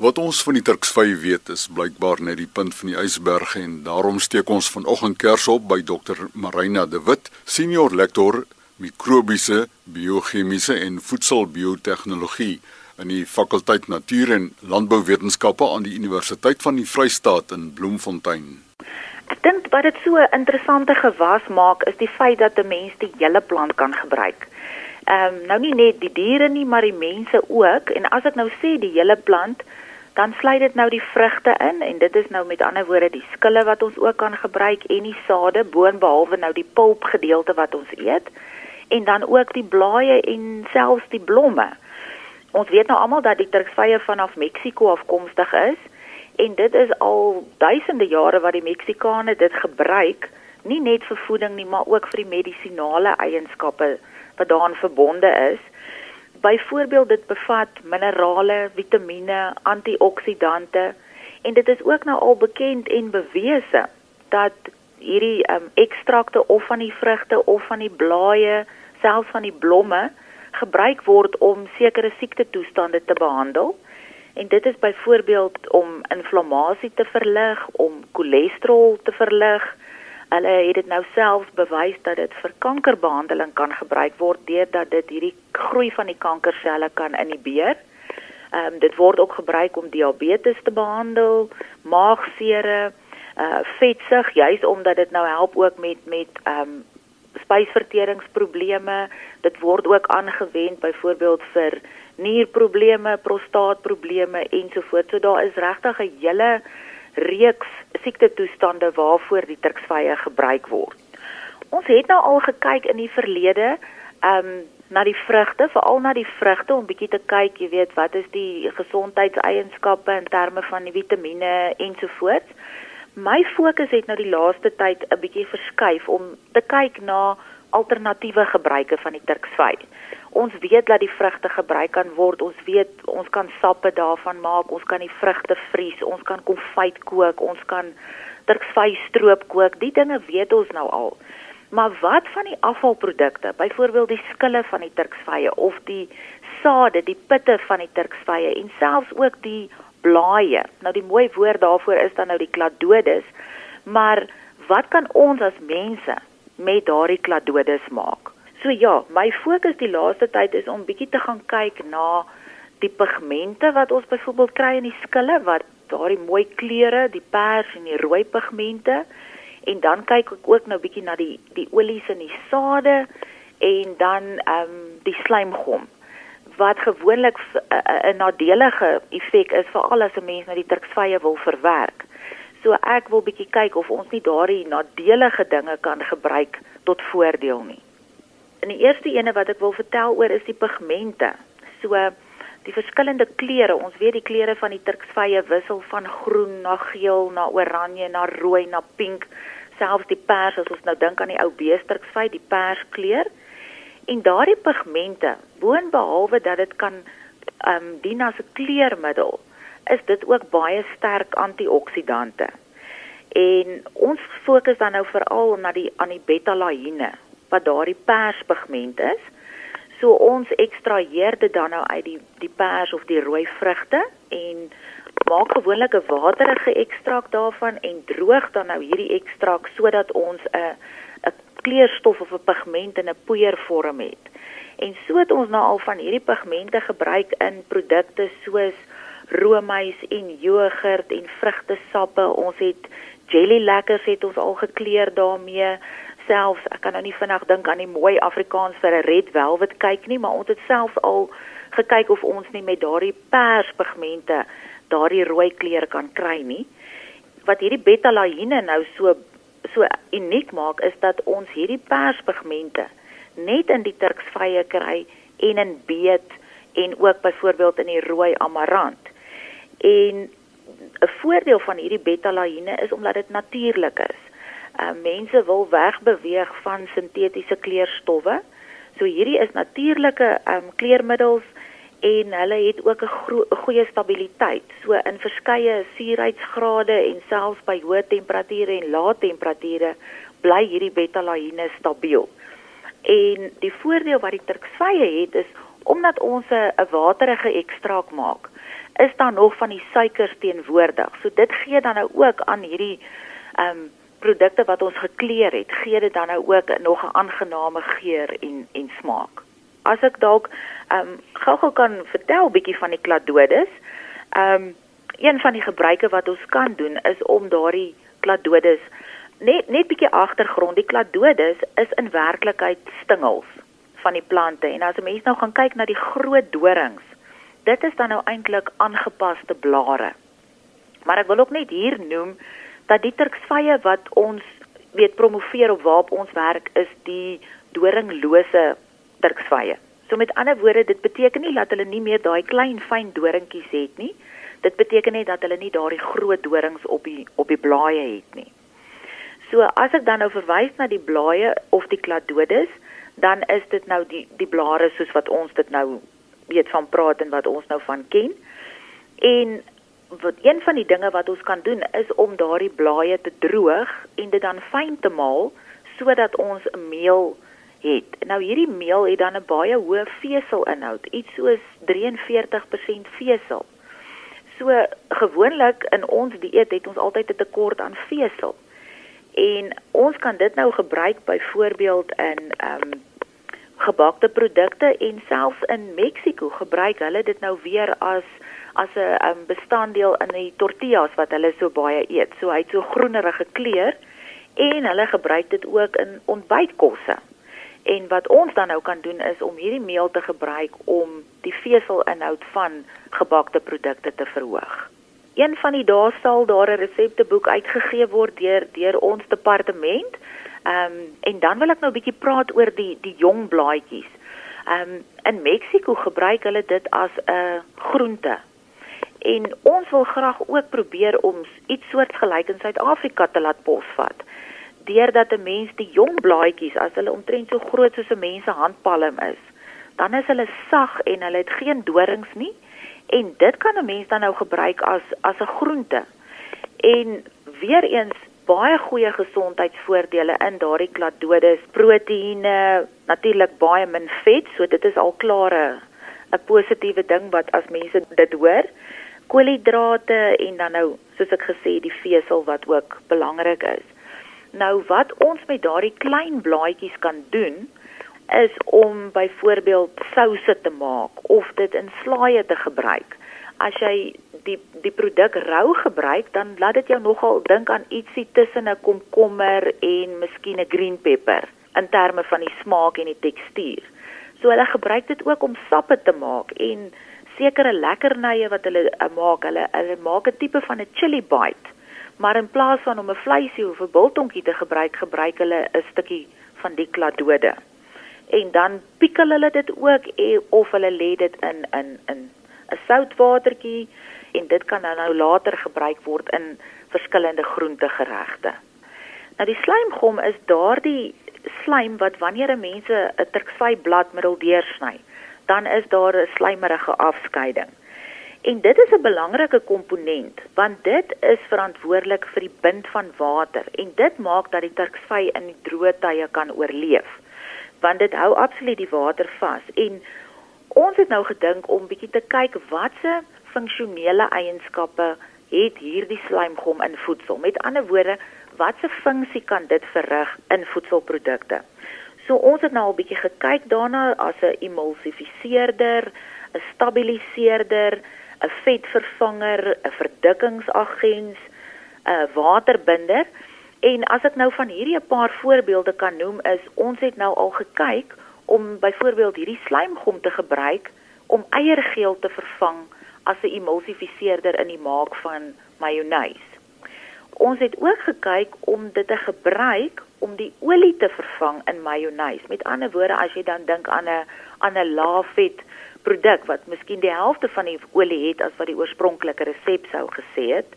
Wat ons van die Turksvy weet is blykbaar net die punt van die ysberg en daarom steek ons vanoggend kers op by Dr. Marina de Wit, senior lektor mikrobiese, biochemiese en voedselbiotehnologie in die fakulteit Natuur en Landbouwetenskappe aan die Universiteit van die Vrystaat in Bloemfontein. Ek dink wat dit so 'n interessante gewas maak is die feit dat 'n mens die hele plant kan gebruik. Ehm um, nou nie net die diere nie, maar die mense ook en as ek nou sê die hele plant dan sluit dit nou die vrugte in en dit is nou met ander woorde die skille wat ons ook kan gebruik en die sade boonbehalwe nou die pulp gedeelte wat ons eet en dan ook die blaaie en selfs die blomme. Ons weet nou almal dat die turksvye vanaf Mexiko afkomstig is en dit is al duisende jare wat die Meksikane dit gebruik, nie net vir voeding nie, maar ook vir die medisinale eienskappe wat daaraan verbonde is. Byvoorbeeld dit bevat minerale, vitamiene, antioksidante en dit is ook nou al bekend en bewese dat hierdie um, ekstrakte of van die vrugte of van die blaaie, selfs van die blomme gebruik word om sekere siektetoestande te behandel. En dit is byvoorbeeld om inflammasie te verlig, om cholesterol te verlig, Hulle het dit nou self bewys dat dit vir kankerbehandeling kan gebruik word deurdat dit hierdie groei van die kankerselle kan inhibeer. Ehm um, dit word ook gebruik om diabetes te behandel, maagsere, uh vetsug, juis omdat dit nou help ook met met ehm um, spysverteringsprobleme. Dit word ook aangewend byvoorbeeld vir nierprobleme, prostaatprobleme ensovoorts. So daar is regtig 'n hele reeks siektetoestande waarvoor die turksvye gebruik word. Ons het nou al gekyk in die verlede ehm um, na die vrugte, veral na die vrugte om bietjie te kyk, jy weet, wat is die gesondheidseienskappe in terme van die vitamiene ensovoorts. My fokus het nou die laaste tyd 'n bietjie verskuif om te kyk na alternatiewe gebruike van die turksvy. Ons weet dat die vrugte gebruik kan word. Ons weet ons kan sappe daarvan maak. Ons kan die vrugte vries. Ons kan konfyt kook. Ons kan turksvy stroop kook. Die dinge weet ons nou al. Maar wat van die afvalprodukte? Byvoorbeeld die skille van die turksvye of die sade, die pitte van die turksvye en selfs ook die blaaie. Nou die mooi woord daarvoor is dan nou die kladodes. Maar wat kan ons as mense met daardie kladodes maak? So ja, my fokus die laaste tyd is om bietjie te gaan kyk na die pigmente wat ons byvoorbeeld kry in die skille wat daardie mooi kleure, die pers en die rooi pigmente en dan kyk ek ook nou bietjie na die die olies in die sade en dan ehm um, die slaimgom wat gewoonlik 'n nadelige effek is vir al as 'n mens na die turksvye wil verwerk. So ek wil bietjie kyk of ons nie daardie nadelige dinge kan gebruik tot voordeel nie. In die eerste ene wat ek wil vertel oor is die pigmente. So die verskillende kleure. Ons weet die kleure van die turksvye wissel van groen na geel na oranje na rooi na pink, selfs die pers as ons nou dink aan die ou beesterksvy, die perskleur. En daardie pigmente, boonbehalwe dat dit kan ehm um, dien as 'n kleurmiddel, is dit ook baie sterk antioksidante. En ons fokus dan nou veral na die aan die beta-laïene wat daardie perspigment is. So ons ekstraheer dit dan nou uit die die pers of die rooi vrugte en maak gewoonlik 'n waterige ekstrak daarvan en droog dan nou hierdie ekstrak sodat ons 'n 'n kleurstof of 'n pigment in 'n poeiervorm het. En so het ons nou al van hierdie pigmente gebruik in produkte soos roomys en jogurt en vrugtesappe. Ons het jelly lekkers het ons al gekleur daarmee selfs ek kan nou nie vinnig dink aan die mooi Afrikaans vir 'n red velvet kyk nie, maar ons het selfs al gekyk of ons nie met daardie perspigmente daardie rooi kleur kan kry nie. Wat hierdie beta-laïene nou so so uniek maak is dat ons hierdie perspigmente net in die turksvye kry en in beet en ook byvoorbeeld in die rooi amarant. En 'n voordeel van hierdie beta-laïene is omdat dit natuurlik is uh, mense wil wegbeweeg van sintetiese kleurstowwe. So hierdie is natuurlike um, kleurmiddels en hulle het ook 'n goeie stabiliteit. So in verskeie suurheidsgrade en selfs by hoë temperature en lae temperature bly hierdie beta-laïene stabiel. En die voordeel wat die turksvye het is omdat ons 'n waterige ekstraak maak, is daar nog van die suikers teenwoordig. So dit gee dan nou ook aan hierdie ehm um, produkte wat ons gekleur het, gee dit dan nou ook nog 'n aangename geur en en smaak. As ek dalk ehm um, gou-gou kan vertel bietjie van die kladodes. Ehm um, een van die gebruike wat ons kan doen is om daardie kladodes net net bietjie agtergrond. Die kladodes is in werklikheid stingels van die plante en as 'n mens nou gaan kyk na die groot dorings, dit is dan nou eintlik aangepaste blare. Maar ek wil ook net hier noem dat die turksvye wat ons weet promoveer op waar ons werk is die doringlose turksvye. So met ander woorde, dit beteken nie dat hulle nie meer daai klein fyn doringkies het nie. Dit beteken net dat hulle nie daardie groot dorings op die op die blaaie het nie. So as ek dan nou verwys na die blaaie of die kladodes, dan is dit nou die die blare soos wat ons dit nou weet van praat en wat ons nou van ken. En wat een van die dinge wat ons kan doen is om daardie blaaie te droog en dit dan fyn te maal sodat ons 'n meel het. Nou hierdie meel het dan 'n baie hoë veselinhoud, iets soos 43% vesel. So gewoonlik in ons dieet het ons altyd 'n tekort aan vesel. En ons kan dit nou gebruik byvoorbeeld in ehm um, gebakte produkte en selfs in Mexiko gebruik hulle dit nou weer as as 'n um, bestanddeel in die tortillas wat hulle so baie eet. So hy het so groenerige kleur en hulle gebruik dit ook in ontbytkosse. En wat ons dan nou kan doen is om hierdie meel te gebruik om die veselinhoud van gebakte produkte te verhoog. Een van die dae sal daar 'n resepteboek uitgegee word deur deur ons departement. Ehm um, en dan wil ek nou 'n bietjie praat oor die die jong blaadjies. Ehm um, in Mexiko gebruik hulle dit as 'n groente en ons wil graag ook probeer om iets soortgelyk in Suid-Afrika te laat posvat deurdat 'n mens die jong blaadjies as hulle omtrent so groot soos 'n mens se handpalm is dan is hulle sag en hulle het geen dorings nie. En dit kan 'n mens dan nou gebruik as as 'n groente. En weer eens baie goeie gesondheidsvoordele in daardie kladodes proteïene natuurlik baie min vet so dit is al klare 'n positiewe ding wat as mense dit hoor koolhidrate en dan nou soos ek gesê die vesel wat ook belangrik is. Nou wat ons met daardie klein blaadjies kan doen is om byvoorbeeld souse te maak of dit in slaaië te gebruik. As jy die die produk rou gebruik, dan laat dit jou nogal dink aan ietsie tussen 'n komkommer en miskien 'n green pepper in terme van die smaak en die tekstuur. So hulle gebruik dit ook om sappe te maak en sekere lekkernye wat hulle uh, maak. Hulle hulle maak 'n tipe van 'n chili bite. Maar in plaas van om 'n vleisie of 'n biltongkie te gebruik, gebruik hulle 'n stukkie van die kladode. En dan pikkel hulle dit ook e, of hulle lê dit in in in 'n soutwatertjie en dit kan dan nou later gebruik word in verskillende groentegeregte. Nou die slaimgom is daardie slaim wat wanneer 'n mens 'n turksvy blad middeldeur sny, dan is daar 'n slijmerige afskeiding. En dit is 'n belangrike komponent want dit is verantwoordelik vir die bind van water en dit maak dat die turksvy in die droë tye kan oorleef. Want dit hou absoluut die water vas en ons het nou gedink om bietjie te kyk watse funksionele eienskappe het hierdie slaimgom in voedsel. Met ander woorde, watse funksie kan dit verrig in voedselprodukte? So ons het nou al bietjie gekyk daarna as 'n emulsifiseerder, 'n stabiliseerder, 'n vetvervanger, 'n verdikkingsagent, 'n waterbinder. En as ek nou van hierdie 'n paar voorbeelde kan noem is ons het nou al gekyk om byvoorbeeld hierdie slaimgom te gebruik om eiergeel te vervang as 'n emulsifiseerder in die maak van mayonnaise. Ons het ook gekyk om dit te gebruik om die olie te vervang in mayonnaise. Met ander woorde, as jy dan dink aan 'n aan 'n laafvet produk wat miskien die helfte van die olie het as wat die oorspronklike resep sou gesê het.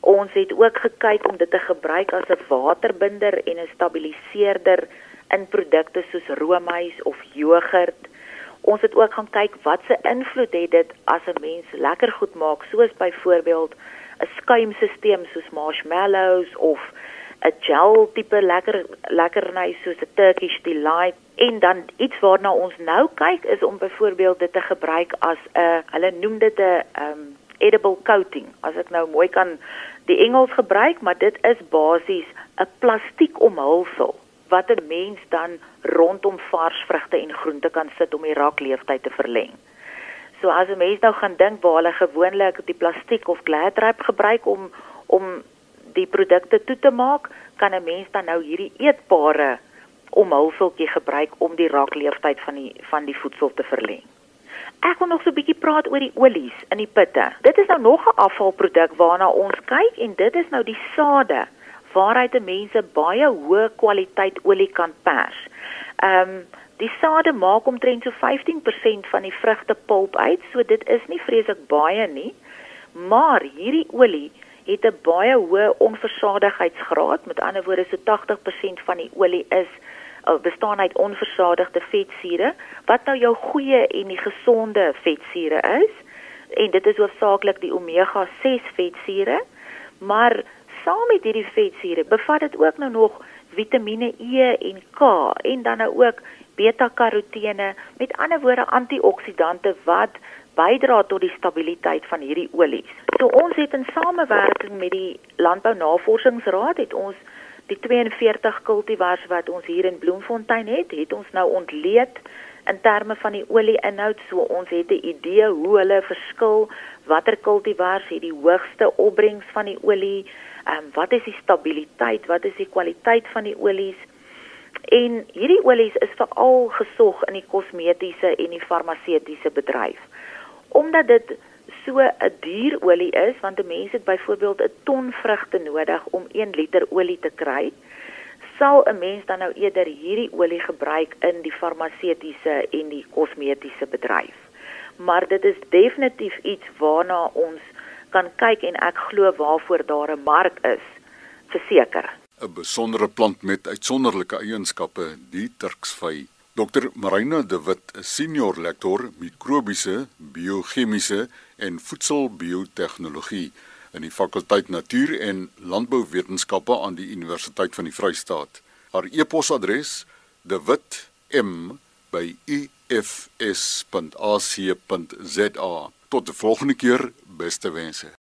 Ons het ook gekyk om dit te gebruik as 'n waterbinder en 'n stabiliseerder in produkte soos roomys of jogurt. Ons het ook gaan kyk wat se invloed het dit as 'n mens lekker goed maak, soos byvoorbeeld 'n skuimstelsel soos marshmallows of 'n gel tipe lekker lekkerny soos 'n Turkish delight en dan iets waarna ons nou kyk is om byvoorbeeld dit te gebruik as 'n hulle noem dit 'n um edible coating as ek nou mooi kan die Engels gebruik maar dit is basies 'n plastiek omhulsel wat 'n mens dan rondom vars vrugte en groente kan sit om die rakleeftyd te verleng. So as 'n mens nou gaan dink waar hulle gewoonlik die plastiek of gladwrap gebruik om om die produkte toe te maak, kan 'n mens dan nou hierdie eetbare omhulseltjie gebruik om die rakleeftyd van die van die voedsel te verleng. Ek wil nog so 'n bietjie praat oor die olies in die pitte. Dit is nou nog 'n afvalproduk waarna ons kyk en dit is nou die sade waaruit mense baie hoë kwaliteit olie kan pers. Ehm um, die sade maak omtrent so 15% van die vrugtepulp uit, so dit is nie vreeslik baie nie. Maar hierdie olie het 'n baie hoë onversadigheidsgraad, met ander woorde so 80% van die olie is uh, bestaan uit onversadigde vetsure, wat nou jou goeie en die gesonde vetsure is. En dit is hoofsaaklik die omega 6 vetsure, maar saam met hierdie vetsure bevat dit ook nou nog Vitamiene E en K en dan nou ook beta-karotene, met ander woorde antioksidante wat bydra tot die stabiliteit van hierdie olies. So ons het in samewerking met die Landbou Navorsingsraad het ons die 42 kultivars wat ons hier in Bloemfontein het, het ons nou ontleed in terme van die olieinhoud. So ons het 'n idee hoe hulle verskil, watter kultivars het die hoogste opbrengs van die olie, ehm um, wat is die stabiliteit, wat is die kwaliteit van die olies? En hierdie olies is veral gesog in die kosmetiese en die farmaseutiese bedryf. Omdat dit so 'n duur olie is, want 'n mens het byvoorbeeld 'n ton vrugte nodig om 1 liter olie te kry, sal 'n mens dan nou eerder hierdie olie gebruik in die farmaseutiese en die kosmetiese bedryf. Maar dit is definitief iets waarna ons kan kyk en ek glo waarvoor daar 'n mark is verseker. 'n Besondere plant met uitsonderlike eienskappe, die Turksvy. Dr. Marina de Wit, 'n senior lektor mikrobiese, biochemiese en voedselbiotehnologie in die fakulteit Natuur en Landbouwetenskappe aan die Universiteit van die Vrystaat. Haar e-posadres: dewitm@ifs.ac.za. Tot die volgende keer, beste wense.